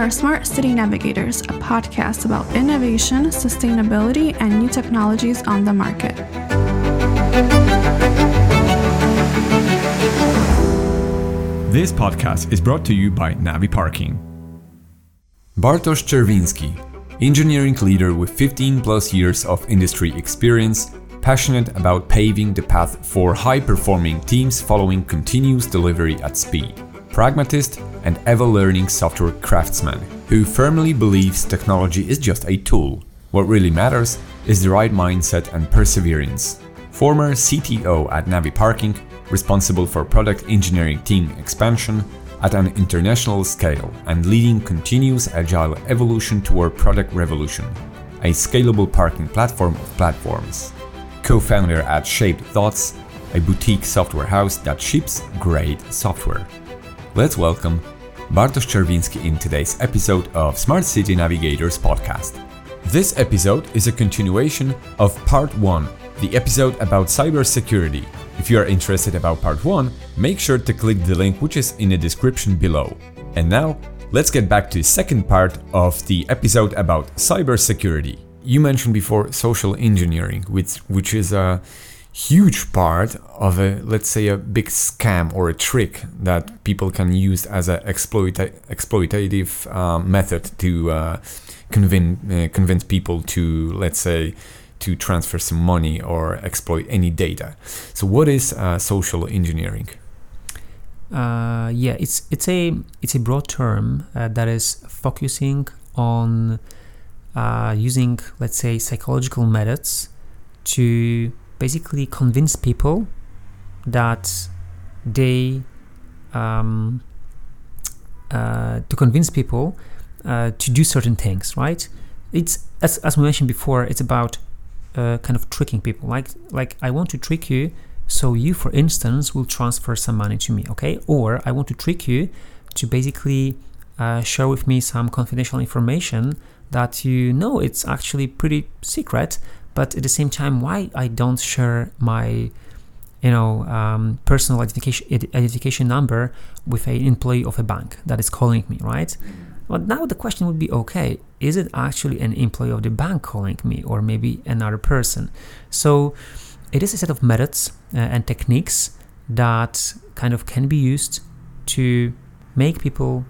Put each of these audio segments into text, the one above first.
are Smart City Navigators, a podcast about innovation, sustainability, and new technologies on the market. This podcast is brought to you by NaviParking. Bartosz Czerwiński, engineering leader with 15 plus years of industry experience, passionate about paving the path for high performing teams following continuous delivery at speed, pragmatist and ever learning software craftsman who firmly believes technology is just a tool. What really matters is the right mindset and perseverance. Former CTO at NaviParking, responsible for product engineering team expansion at an international scale and leading continuous agile evolution toward product revolution, a scalable parking platform of platforms. Co-founder at Shaped Thoughts, a boutique software house that ships great software. Let's welcome Bartosz Czerwiński in today's episode of Smart City Navigators podcast. This episode is a continuation of part 1, the episode about cybersecurity. If you are interested about part 1, make sure to click the link which is in the description below. And now, let's get back to the second part of the episode about cybersecurity. You mentioned before social engineering, which which is a huge part of a let's say a big scam or a trick that people can use as an exploita- exploitative uh, method to uh, convince uh, convince people to let's say to transfer some money or exploit any data. So what is uh, social engineering? Uh, yeah, it's it's a it's a broad term uh, that is focusing on using let's say psychological methods to basically convince people that they um, uh, to convince people uh, to do certain things right? It's as, as we mentioned before it's about uh, kind of tricking people. Like like i want to trick you so you for instance will transfer some money to me okay? Or i want to trick you to basically uh, share with me some confidential information that you know it's actually pretty secret but at the same time why i don't share my you know um, personal identification identification number with an employee of a bank that is calling me right? But now the question would be okay is it actually an employee of the bank calling me or maybe another person? So it is a set of methods uh, and techniques that kind of can be used to make people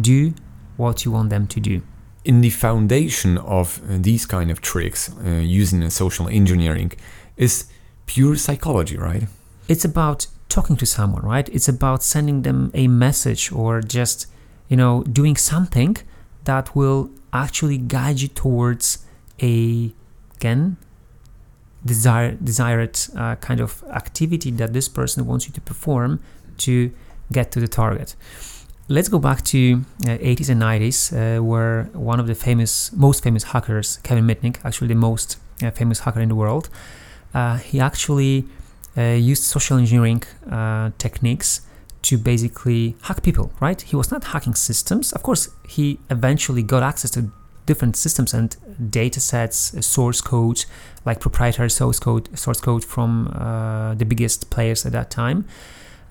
do what you want them to do in the foundation of uh, these kind of tricks uh, using social engineering is pure psychology, right? It's about talking to someone, right? It's about sending them a message or just, you know, doing something that will actually guide you towards a again desire desired uh, kind of activity that this person wants you to perform to get to the target let's go back to uh, 80s and 90s uh, where one of the famous most famous hackers kevin mitnick actually the most uh, famous hacker in the world uh, he actually uh, used social engineering uh, techniques to basically hack people right? He was not hacking systems. Of course he eventually got access to different systems and data sets source code like proprietary source code source code from the biggest players at that time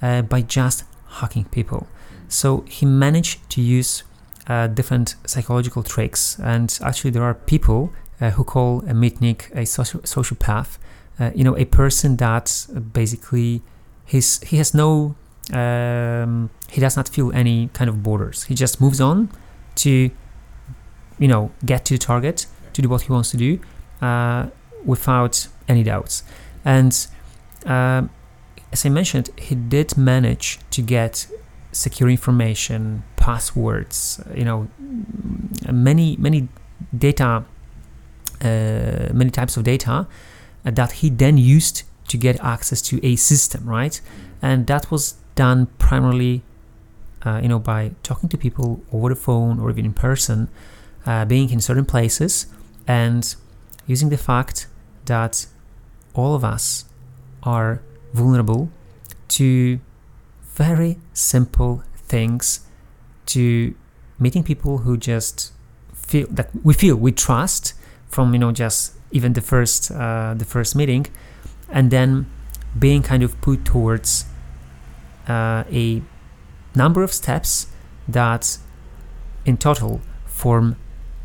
by just hacking people so he managed to use uh, different psychological tricks, and actually there are people uh, who call a Mitnick a soci- sociopath. Uh, you know, a person that basically he's he has no um, he does not feel any kind of borders. He just moves on to you know get to the target to do what he wants to do uh, without any doubts. And um, as I mentioned, he did manage to get secure information, passwords, you know, many many data, uh, many types of data that he then used to get access to a system, right? And that was done primarily, uh, you know, by talking to people over the phone or even in person, uh, being in certain places, and using the fact that all of us are vulnerable to very simple things to meeting people who just feel that we feel we trust from you know just even the first uh, the first meeting and then being kind of put towards uh, a number of steps that in total form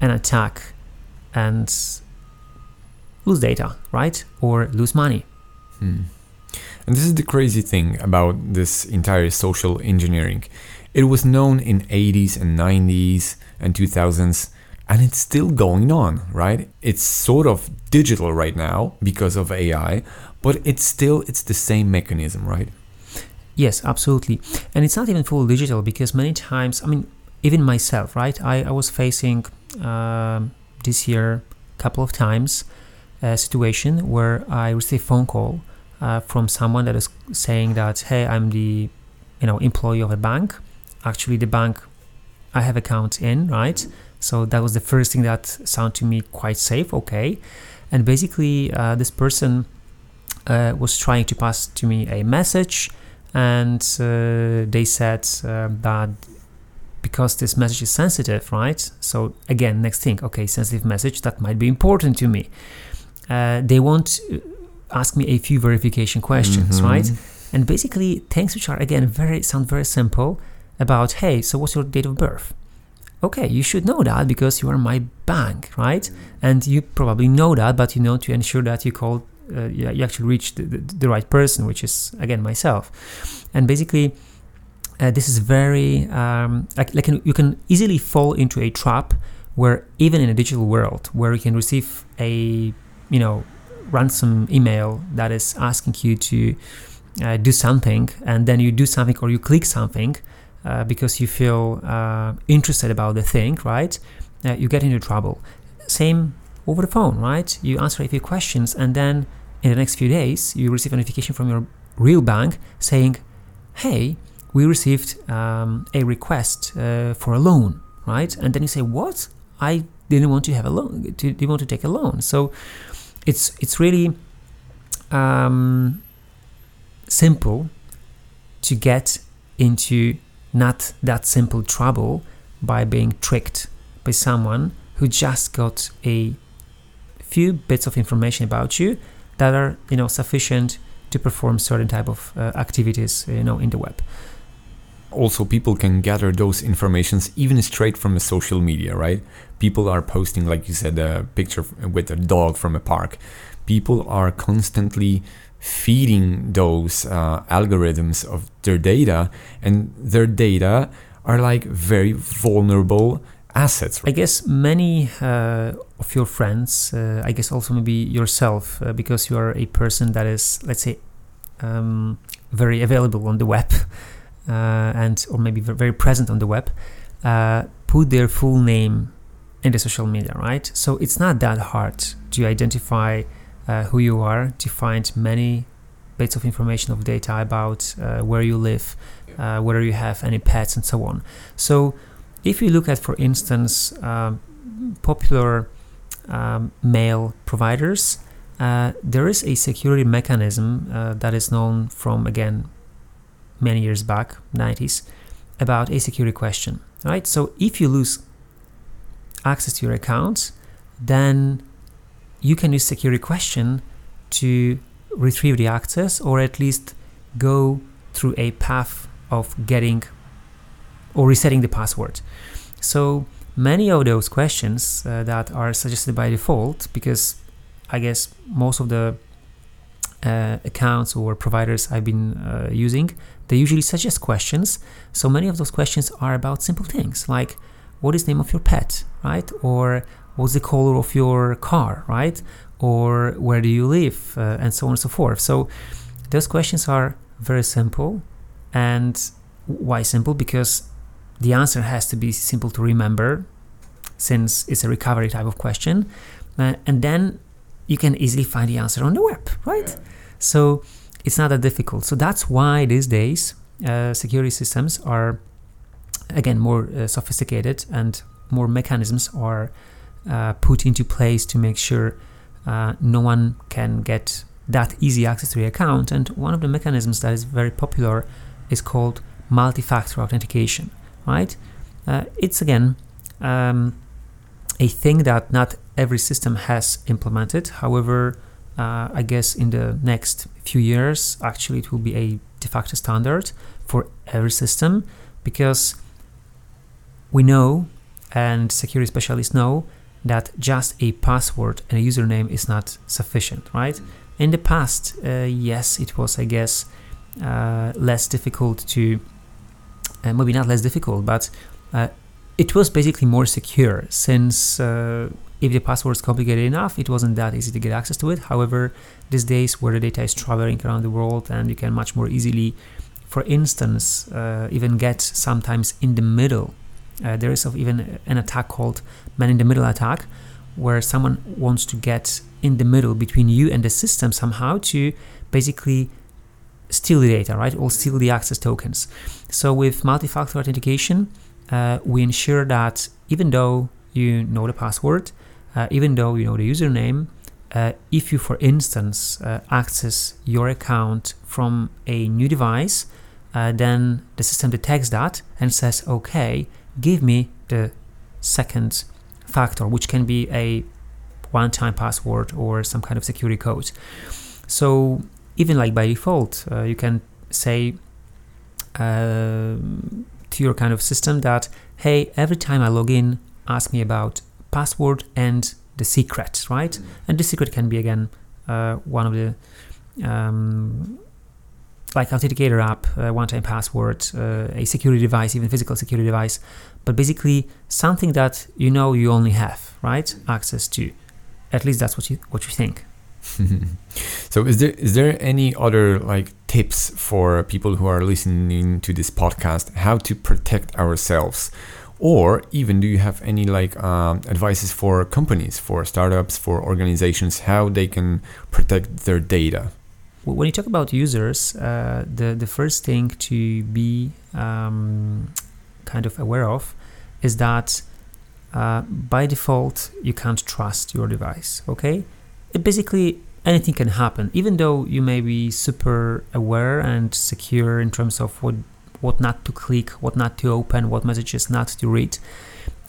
an attack and lose data, right? Or lose money. Hmm. And this is the crazy thing about this entire social engineering. It was known in 80s and 90s and 2000s and it's still going on, right? It's sort of digital right now because of AI, but it's still it's the same mechanism, right? Yes, absolutely. And it's not even full digital because many times, I mean, even myself, right? I, I was facing uh, this year a couple of times a situation where I received a phone call uh, from someone that is saying that, hey, I'm the you know employee of a bank. Actually, the bank I have account in, right? So that was the first thing that sounded to me quite safe. Okay, and basically, uh, this person uh, was trying to pass to me a message, and uh, they said uh, that because this message is sensitive, right? So again, next thing, okay, sensitive message that might be important to me. Uh, they won't ask me a few verification questions, mm-hmm. right? And basically, things which are again very sound very simple about, hey, so what's your date of birth? Okay, you should know that because you are my bank, right? And you probably know that, but you know to ensure that you call, uh, you actually reach the, the, the, right person, which is again myself. And basically, uh, this is very um, like, like you can easily fall into a trap where even in a digital world where you can receive a you know ransom email that is asking you to uh, do something and then you do something or you click something uh, because you feel uh, interested about the thing, right? Uh, you get into trouble. Same over the phone, right? You answer a few questions and then in the next few days you receive a notification from your real bank saying, hey, we received um, a request uh, for a loan, right? And then you say, what? I didn't want to have a loan, didn't want to take a loan. So it's it's really um, simple to get into not that simple trouble by being tricked by someone who just got a few bits of information about you that are you know sufficient to perform certain type of uh, activities you know in the web also people can gather those informations even straight from the social media right? People are posting like you said a picture with a dog from a park. People are constantly feeding those uh, algorithms of their data and their data are like very vulnerable assets i guess many uh, of your friends uh, i guess also maybe yourself uh, because you are a person that is let's say um, very available on the web and or maybe very present on the web uh, put their full name in the social media right so it's not that hard to identify uh, who you are to find many bits of information of data about uh, where you live, uh, whether you have any pets, and so on. So, if you look at, for instance, um, popular um, mail providers, uh, there is a security mechanism uh, that is known from again many years back, 90s, about a security question. Right. So, if you lose access to your account, then you can use security question to retrieve the access or at least go through a path of getting or resetting the password. So many of those questions uh, that are suggested by default, because I guess most of the uh, accounts or providers I've been uh, using, they usually suggest questions. So many of those questions are about simple things like what is the name of your pet, right? Or what's the color of your car, right? Or where do you live, uh, and so on and so forth. So those questions are very simple. And why simple? Because the answer has to be simple to remember, since it's a recovery type of question. Uh, and then you can easily find the answer on the web, right? Yeah. So it's not that difficult. So that's why these days uh, security systems are again more uh, sophisticated and more mechanisms are uh, put into place to make sure uh, no one can get that easy access to the account. And one of the mechanisms that is very popular is called multi-factor authentication. Right? Uh, it's again um, a thing that not every system has implemented. However, uh, I guess in the next few years, actually, it will be a de facto standard for every system because we know and security specialists know that just a password and a username is not sufficient, right? In the past, uh, yes, it was, I guess, uh, less difficult to, uh, maybe not less difficult, but uh, it was basically more secure since uh, if the password is complicated enough, it wasn't that easy to get access to it. However, these days where the data is traveling around the world and you can much more easily, for instance, uh, even get sometimes in the middle. Uh, there is even an attack called man in the middle attack, where someone wants to get in the middle between you and the system somehow to basically steal the data, right? Or steal the access tokens. So with multi-factor authentication, uh, we ensure that even though you know the password, uh, even though you know the username, uh, if you, for instance, uh, access your account from a new device, uh, then the system detects that and says, okay, give me the second factor, which can be a one time password or some kind of security code. So, even like by default, uh, you can say uh, to your kind of system that, hey, every time I log in, ask me about password and the secret, right? Mm. And the secret can be again uh, one of the um, like authenticator app, uh, one-time password, uh, a security device, even physical security device, but basically something that you know you only have right access to. At least that's what you what you think. so is there is there any other like tips for people who are listening to this podcast how to protect ourselves or even do you have any like um, advices for companies for startups for organizations how they can protect their data? When you talk about users uh, the the first thing to be um, kind of aware of is that uh, by default you can't trust your device okay? It basically anything can happen. Even though you may be super aware and secure in terms of what what not to click, what not to open, what messages not to read.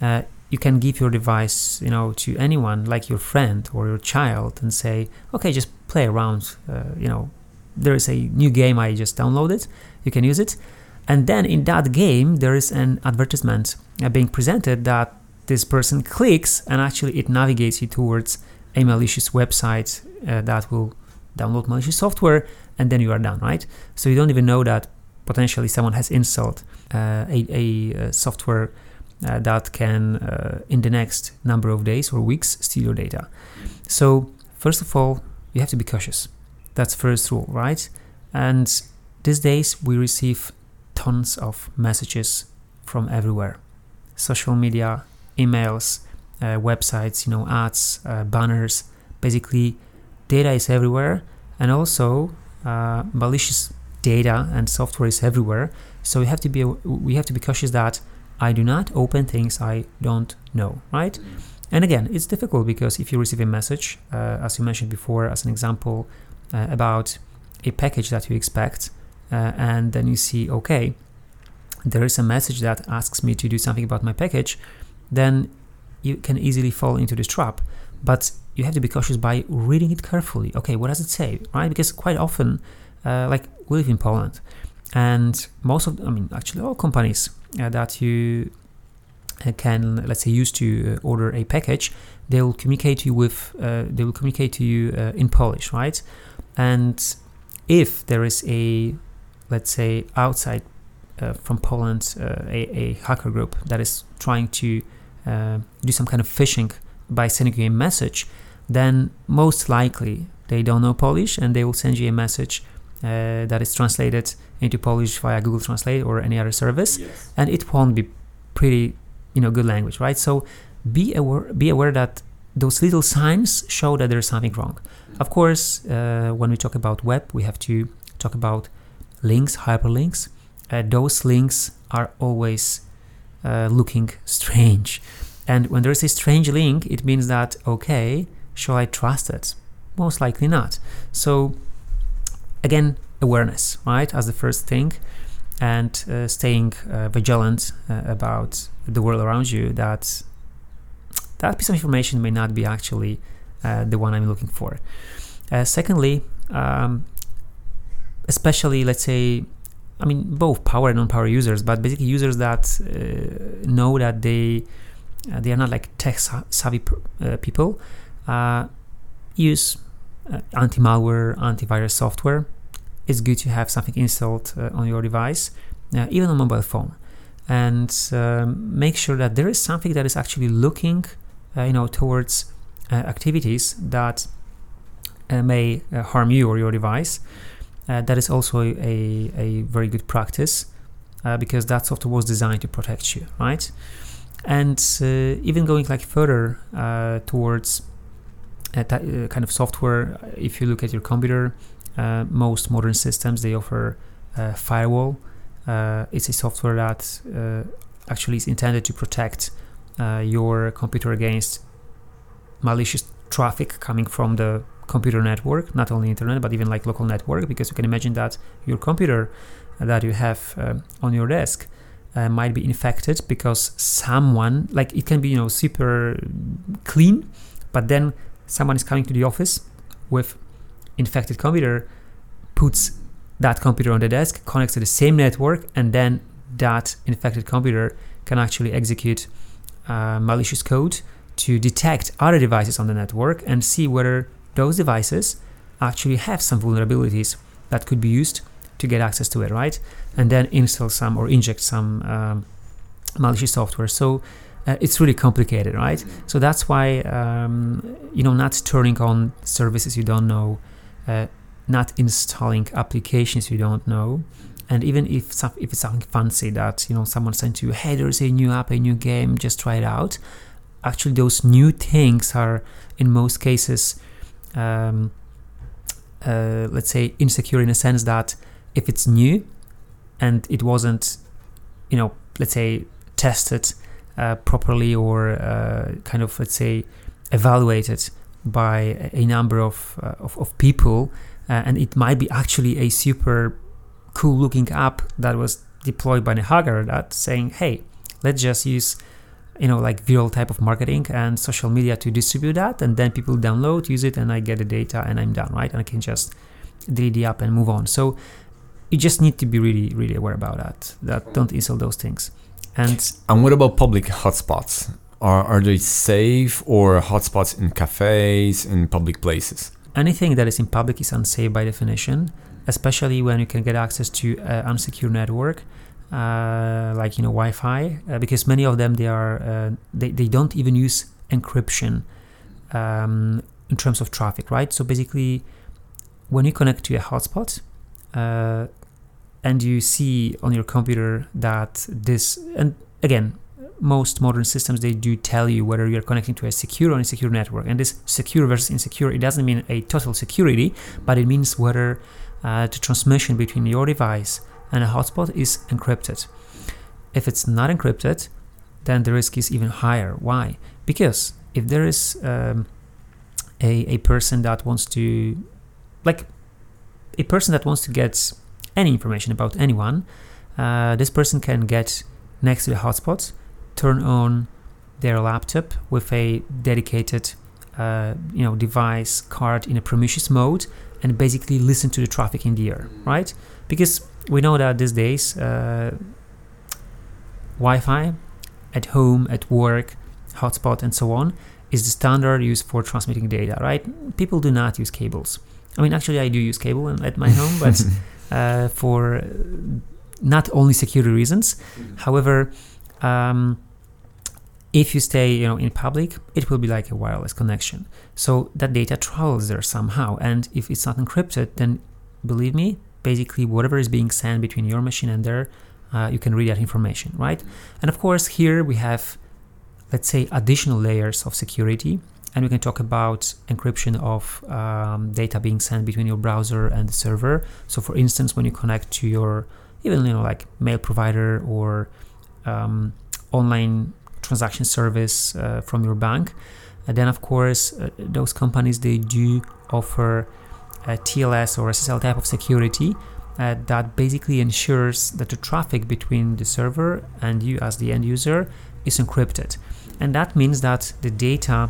Uh, you can give your device, you know, to anyone like your friend or your child and say, okay, just play around. Uh, you know, there is a new game I just downloaded. You can use it, and then in that game there is an advertisement uh, being presented that this person clicks and actually it navigates you towards a malicious website uh, that will download malicious software and then you are done right so you don't even know that potentially someone has installed uh, a, a, uh, software uh, that can, in the next number of days or weeks, steal your data. So, first of all, you have to be cautious. That's first rule, right? And these days we receive tons of messages from everywhere social media, emails, uh, websites, you know, ads, uh, banners. Basically, data is everywhere, and also uh, malicious data and software is everywhere. So we have to be we have to be cautious that I do not open things I don't know, right? Mm. And again, it's difficult because if you receive a message, uh, as you mentioned before, as an example, uh, about a package that you expect, uh, and then you see, okay, there is a message that asks me to do something about my package, then you can easily fall into this trap. But you have to be cautious by reading it carefully. Okay, what does it say, right? Because quite often uh, like we live in Poland, and most of, I mean, actually all companies uh, that you uh, can, let's say, use to order a package, they will communicate you with, they will communicate to you in Polish, right? And if there is a, let's say, outside uh, from Poland, uh, a, a, hacker group that is trying to uh, do some kind of phishing by sending you a message, then most likely they don't know Polish and they will send you a message uh, that is translated into Polish via Google Translate or any other service, yes. and it won't be pretty, you know, good language, right? So be aware, be aware that those little signs show that there's something wrong. Of course, uh, when we talk about web, we have to talk about links, hyperlinks. Uh, those links are always uh, looking strange, and when there is a strange link, it means that okay, shall I trust it? Most likely not. So again awareness right as the first thing and uh, staying uh, vigilant uh, about the world around you that that piece of information may not be actually uh, the one i'm looking for. Uh, secondly um, especially let's say i mean both power and non-power users but basically users that uh, know that they they are not like tech savvy people, use anti-malware, antivirus software. It's good to have something installed uh, on your device, even on mobile phone, and um, make sure that there is something that is actually looking, you know, towards activities that may harm you or your device. that is also a, a very good practice because that software was designed to protect you, right? and uh, even going like further uh, towards uh, kind of software if you look at your computer most modern systems they offer firewall. It's a software that actually is intended to protect your computer against malicious traffic coming from the computer network, not only internet, but even like local network, because you can imagine that your computer that you have uh, on your desk uh, might be infected because someone like it can be you know super clean but then someone is coming to the office with infected computer puts that computer on the desk connects to the same network and then that infected computer can actually execute uh, malicious code to detect other devices on the network and see whether those devices actually have some vulnerabilities that could be used to get access to it, right? And then install some or inject some um, malicious software. So uh, it's really complicated, right? So that's why um, you know not turning on services you don't know, uh, not installing applications you don't know, and even if some, if it's something fancy that you know someone sent you, hey, there's a new app, a new game, just try it out. Actually, those new things are in most cases, um, uh, let's say, insecure in a sense that if it's new and it wasn't, you know, let's say tested properly or uh, kind of, let's say, evaluated by a number of, uh, of, of, people, uh, and it might be actually a super cool looking app that was deployed by hacker that saying, hey, let's just use you know like viral type of marketing and social media to distribute that and then people download use it and i get the data and i'm done right? And i can just delete the app and move on. So you just need to be really really aware about that that don't install those things and and what about public hotspots? Are, are they safe or hotspots in cafes in public places? Anything that is in public is unsafe by definition especially when you can get access to an unsecure network uh, like you know wi-fi uh, because many of them they are uh, they, they don't even use encryption um, in terms of traffic right? So basically when you connect to a hotspot uh, and you see on your computer that this and again most modern systems they do tell you whether you're connecting to a secure or insecure network. And this secure versus insecure it doesn't mean a total security but it means whether uh, the transmission between your device and a hotspot is encrypted. If it's not encrypted then the risk is even higher. Why? Because if there is um, a, a person that wants to like a person that wants to get any information about anyone, uh, this person can get next to the hotspot, turn on their laptop with a dedicated uh, you know device card in a promiscuous mode and basically listen to the traffic in the air, right? Because we know that these days uh, Wi-Fi at home, at work, hotspot, and so on is the standard used for transmitting data, right? People do not use cables. I mean, actually, I do use cable at my home, but for not only security reasons. Mm-hmm. However, um, if you stay, you know, in public, it will be like a wireless connection. So that data travels there somehow, and if it's not encrypted, then believe me, basically whatever is being sent between your machine and there, uh, you can read that information, right? And of course, here we have, let's say, additional layers of security and we can talk about encryption of um, data being sent between your browser and the server. So, for instance, when you connect to your even you know like mail provider or um, online transaction service uh, from your bank, and then of course uh, those companies they do offer a TLS or SSL type of security uh, that basically ensures that the traffic between the server and you as the end user is encrypted, and that means that the data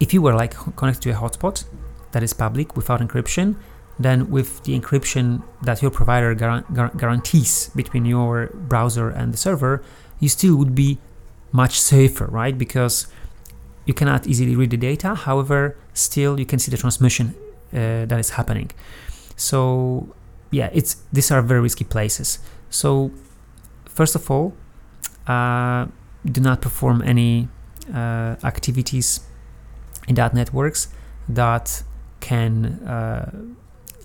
if you were like connected to a hotspot that is public without encryption, then with the encryption that your provider gar- gar- guarantees between your browser and the server, you still would be much safer, right? Because you cannot easily read the data. However, still you can see the transmission uh, that is happening. So yeah, it's these are very risky places. So first of all, uh, do not perform any uh, activities in that networks that can uh,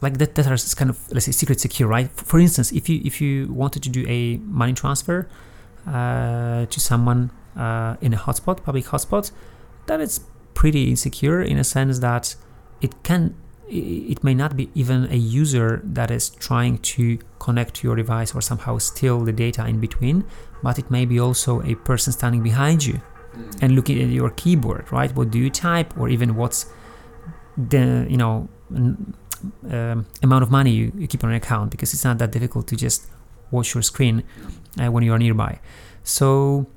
like that that are kind of let's say secret secure right for instance if you if you wanted to do a money transfer uh, to someone uh, in a hotspot public hotspot that is pretty insecure in a sense that it can it may not be even a user that is trying to connect to your device or somehow steal the data in between but it may be also a person standing behind you. And looking at your keyboard right? What do you type or even what's the you know um, amount of money you, you, keep on an account because it's not that difficult to just watch your screen uh, when you are nearby. So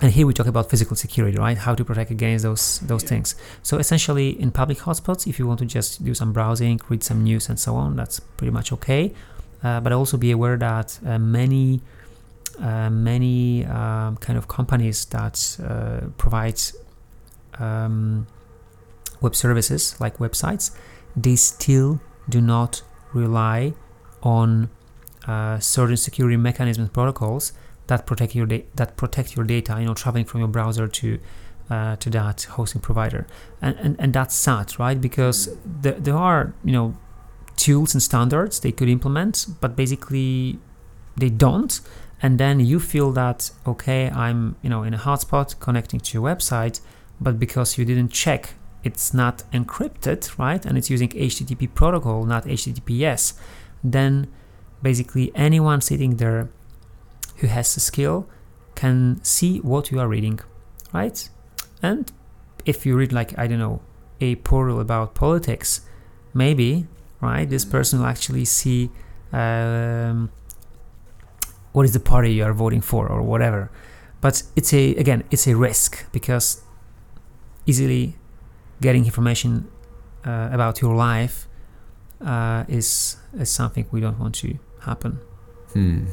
and here we talk about physical security right? How to protect against those those yeah. things. So essentially in public hotspots if you want to just do some browsing read some news and so on that's pretty much okay. Uh, but also be aware that uh, many uh, many um, kind of companies that uh, provide um, web services like websites, they still do not rely on uh, certain security mechanisms protocols that protect your da- that protect your data. You know, traveling from your browser to uh, to that hosting provider, and, and and that's sad, right? Because there are you know tools and standards they could implement, but basically they don't. And then you feel that okay, I'm you know in a hotspot connecting to your website, but because you didn't check it's not encrypted, right? And it's using HTTP protocol, not HTTPS, then basically anyone sitting there who has a skill can see what you are reading, right? And if you read like I don't know a portal about politics, maybe right this person will actually see um, what is the party you are voting for or whatever. But it's a again it's a risk because easily getting information uh, about your life uh, is is something we don't want to happen. Hmm.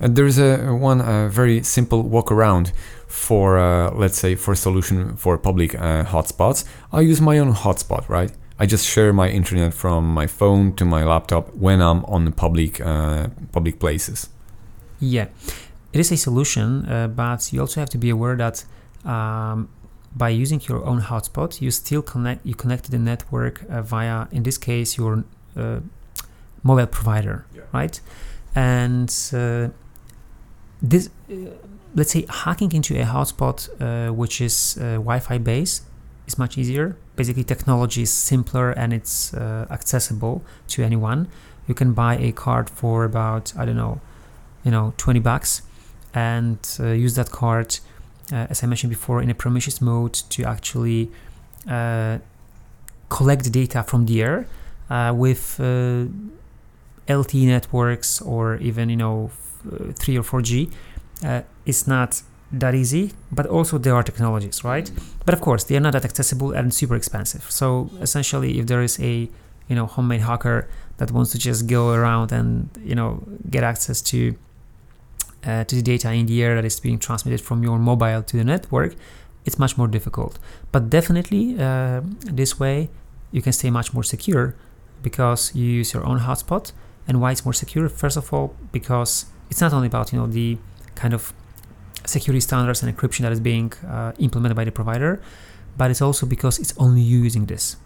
And there's a one uh, very simple workaround for uh, let's say for solution for public uh, hotspots. I use my own hotspot, right? I just share my internet from my phone to my laptop when I'm on public uh, public places. Yeah, it is a solution, but you also have to be aware that um, by using your own hotspot, you still connect you connect to the network uh, via, in this case, your uh, mobile provider, yeah. right? And uh, this, uh, let's say, hacking into a hotspot uh, which is uh, Wi-Fi based is much easier. Basically, technology is simpler and it's accessible to anyone. You can buy a card for about I don't know, you know, 20 bucks, and use that card uh, as I mentioned before, in a promiscuous mode to actually uh, collect data from the air uh, with uh, LTE networks or even you know uh, 3 or 4G. Uh, it's not that easy, but also there are technologies, right? But of course, they are not that accessible and super expensive. So essentially, if there is a you know homemade hacker that wants to just go around and you know get access to uh, to the data in the air that is being transmitted from your mobile to the network, it's much more difficult. But definitely, uh, this way you can stay much more secure because you use your own hotspot. And why it's more secure? First of all, because it's not only about you know the kind of security standards and encryption that is being uh, implemented by the provider, but it's also because it's only you using this,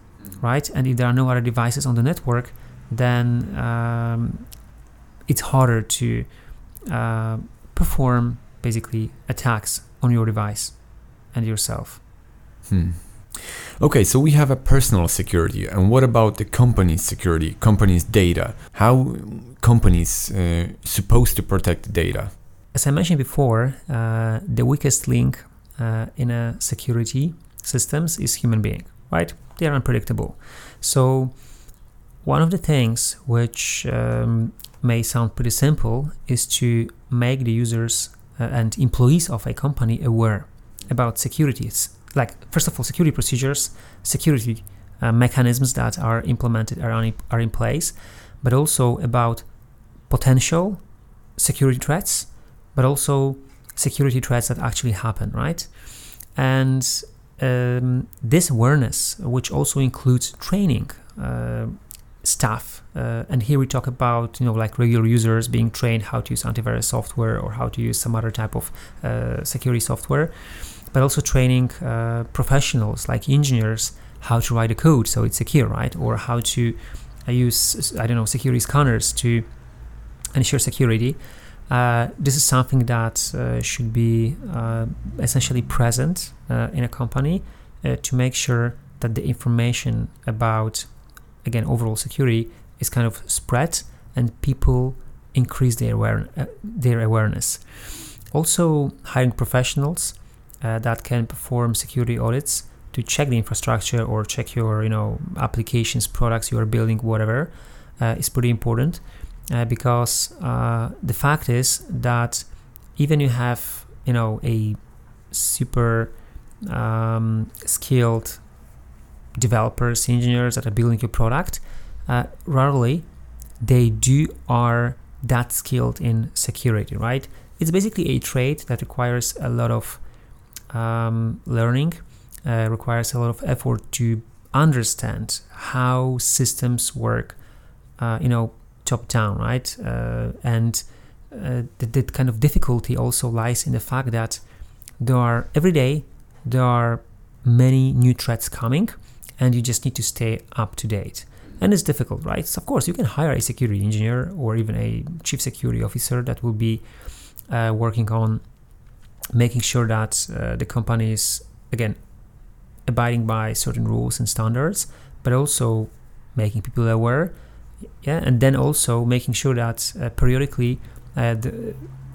right? And if there are no other devices on the network, then um, it's harder to uh, perform basically attacks on your device and yourself. Hmm. Okay, so we have a personal security, and what about the company's security, company's data? How companies uh, supposed to protect the data? As I mentioned before, uh, the weakest link uh, in a security systems is human being, right? They are unpredictable. So one of the things which um, may sound pretty simple is to make the users uh, and employees of a company aware about securities like first of all security procedures security uh, mechanisms that are implemented are, on, are in place but also about potential security threats but also security threats that actually happen, right? And um, this awareness, which also includes training uh, staff, uh, and here we talk about you know like regular users being trained how to use antivirus software or how to use some other type of uh, security software, but also training uh, professionals like engineers how to write a code so it's secure, right? Or how to uh, use I don't know security scanners to ensure security. Uh, this is something that uh, should be essentially present in a company to make sure that the information about, again, overall security is kind of spread and people increase their, aware- their awareness. Also, hiring professionals that can perform security audits to check the infrastructure or check your, you know, applications, products you are building, whatever, is pretty important uh, because uh, the fact is that even you have you know a super um, skilled developers engineers that are building your product uh, rarely they do are that skilled in security right it's basically a trade that requires a lot of um, learning uh, requires a lot of effort to understand how systems work uh, you know top down, right? Uh, and uh, the, the, kind of difficulty also lies in the fact that there are every day there are many new threats coming, and you just need to stay up to date. And it's difficult, right? So of course, you can hire a security engineer or even a chief security officer that will be uh, working on making sure that uh, the company is again abiding by certain rules and standards, but also making people aware yeah and then also making sure that uh, periodically uh, the,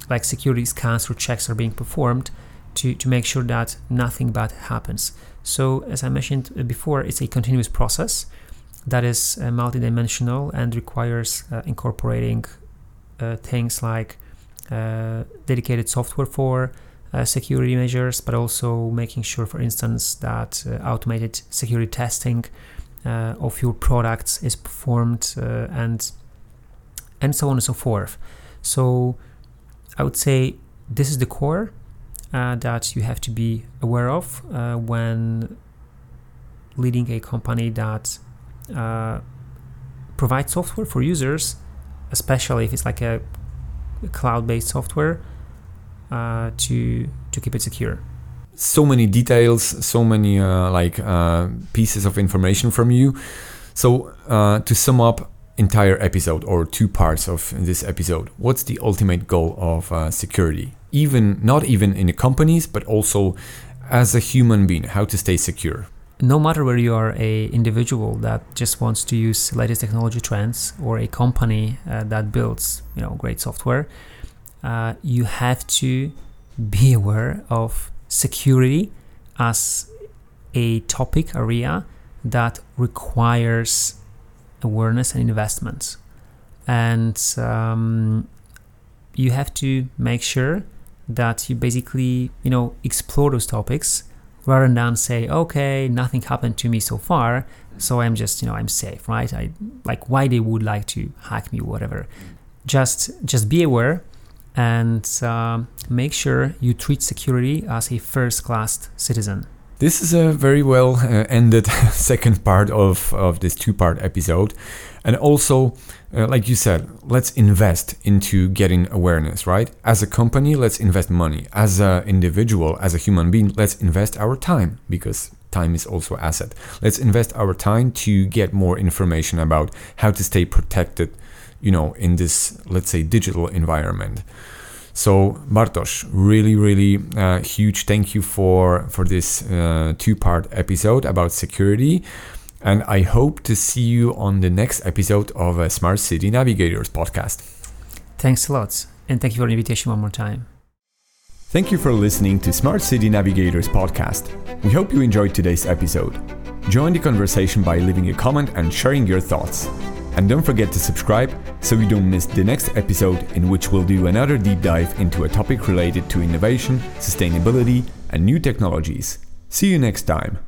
like security scans or checks are being performed to, to make sure that nothing bad happens so as i mentioned uh, before it's a continuous process that is uh, multidimensional and requires uh, incorporating uh, things like dedicated software for security measures but also making sure for instance that automated security testing uh, of your products is performed uh, and and so on and so forth. So I would say this is the core uh, that you have to be aware of uh, when leading a company that uh, provides software for users, especially if it's like a, cloud-based software, uh, to to keep it secure so many details, so many uh, like uh, pieces of information from you. So to sum up entire episode or two parts of this episode, what's the ultimate goal of security? Even not even in the companies, but also as a human being, how to stay secure. No matter where you are a individual that just wants to use latest technology trends, or a company uh, that builds you know great software, uh, you have to be aware of security as a topic area that requires awareness and investments. And um, you have to make sure that you basically, you know, explore those topics rather than say, okay, nothing happened to me so far, so I'm just, you know, I'm safe, right? I like why they would like to hack me, whatever. Just, just be aware and um, make sure you treat security as a first class citizen. This is a very well uh, ended second part of, of this two part episode. And also, uh, like you said, let's invest into getting awareness, right? As a company, let's invest money. As an individual, as a human being, let's invest our time because time is also asset. Let's invest our time to get more information about how to stay protected you know, in this, let's say, digital environment. So Bartosz, really, really uh, huge thank you for for this uh, two-part episode about security, and I hope to see you on the next episode of a Smart City Navigators podcast. Thanks a lot, and thank you for the invitation one more time. Thank you for listening to Smart City Navigators podcast. We hope you enjoyed today's episode. Join the conversation by leaving a comment and sharing your thoughts. And don't forget to subscribe so you don't miss the next episode, in which we'll do another deep dive into a topic related to innovation, sustainability, and new technologies. See you next time.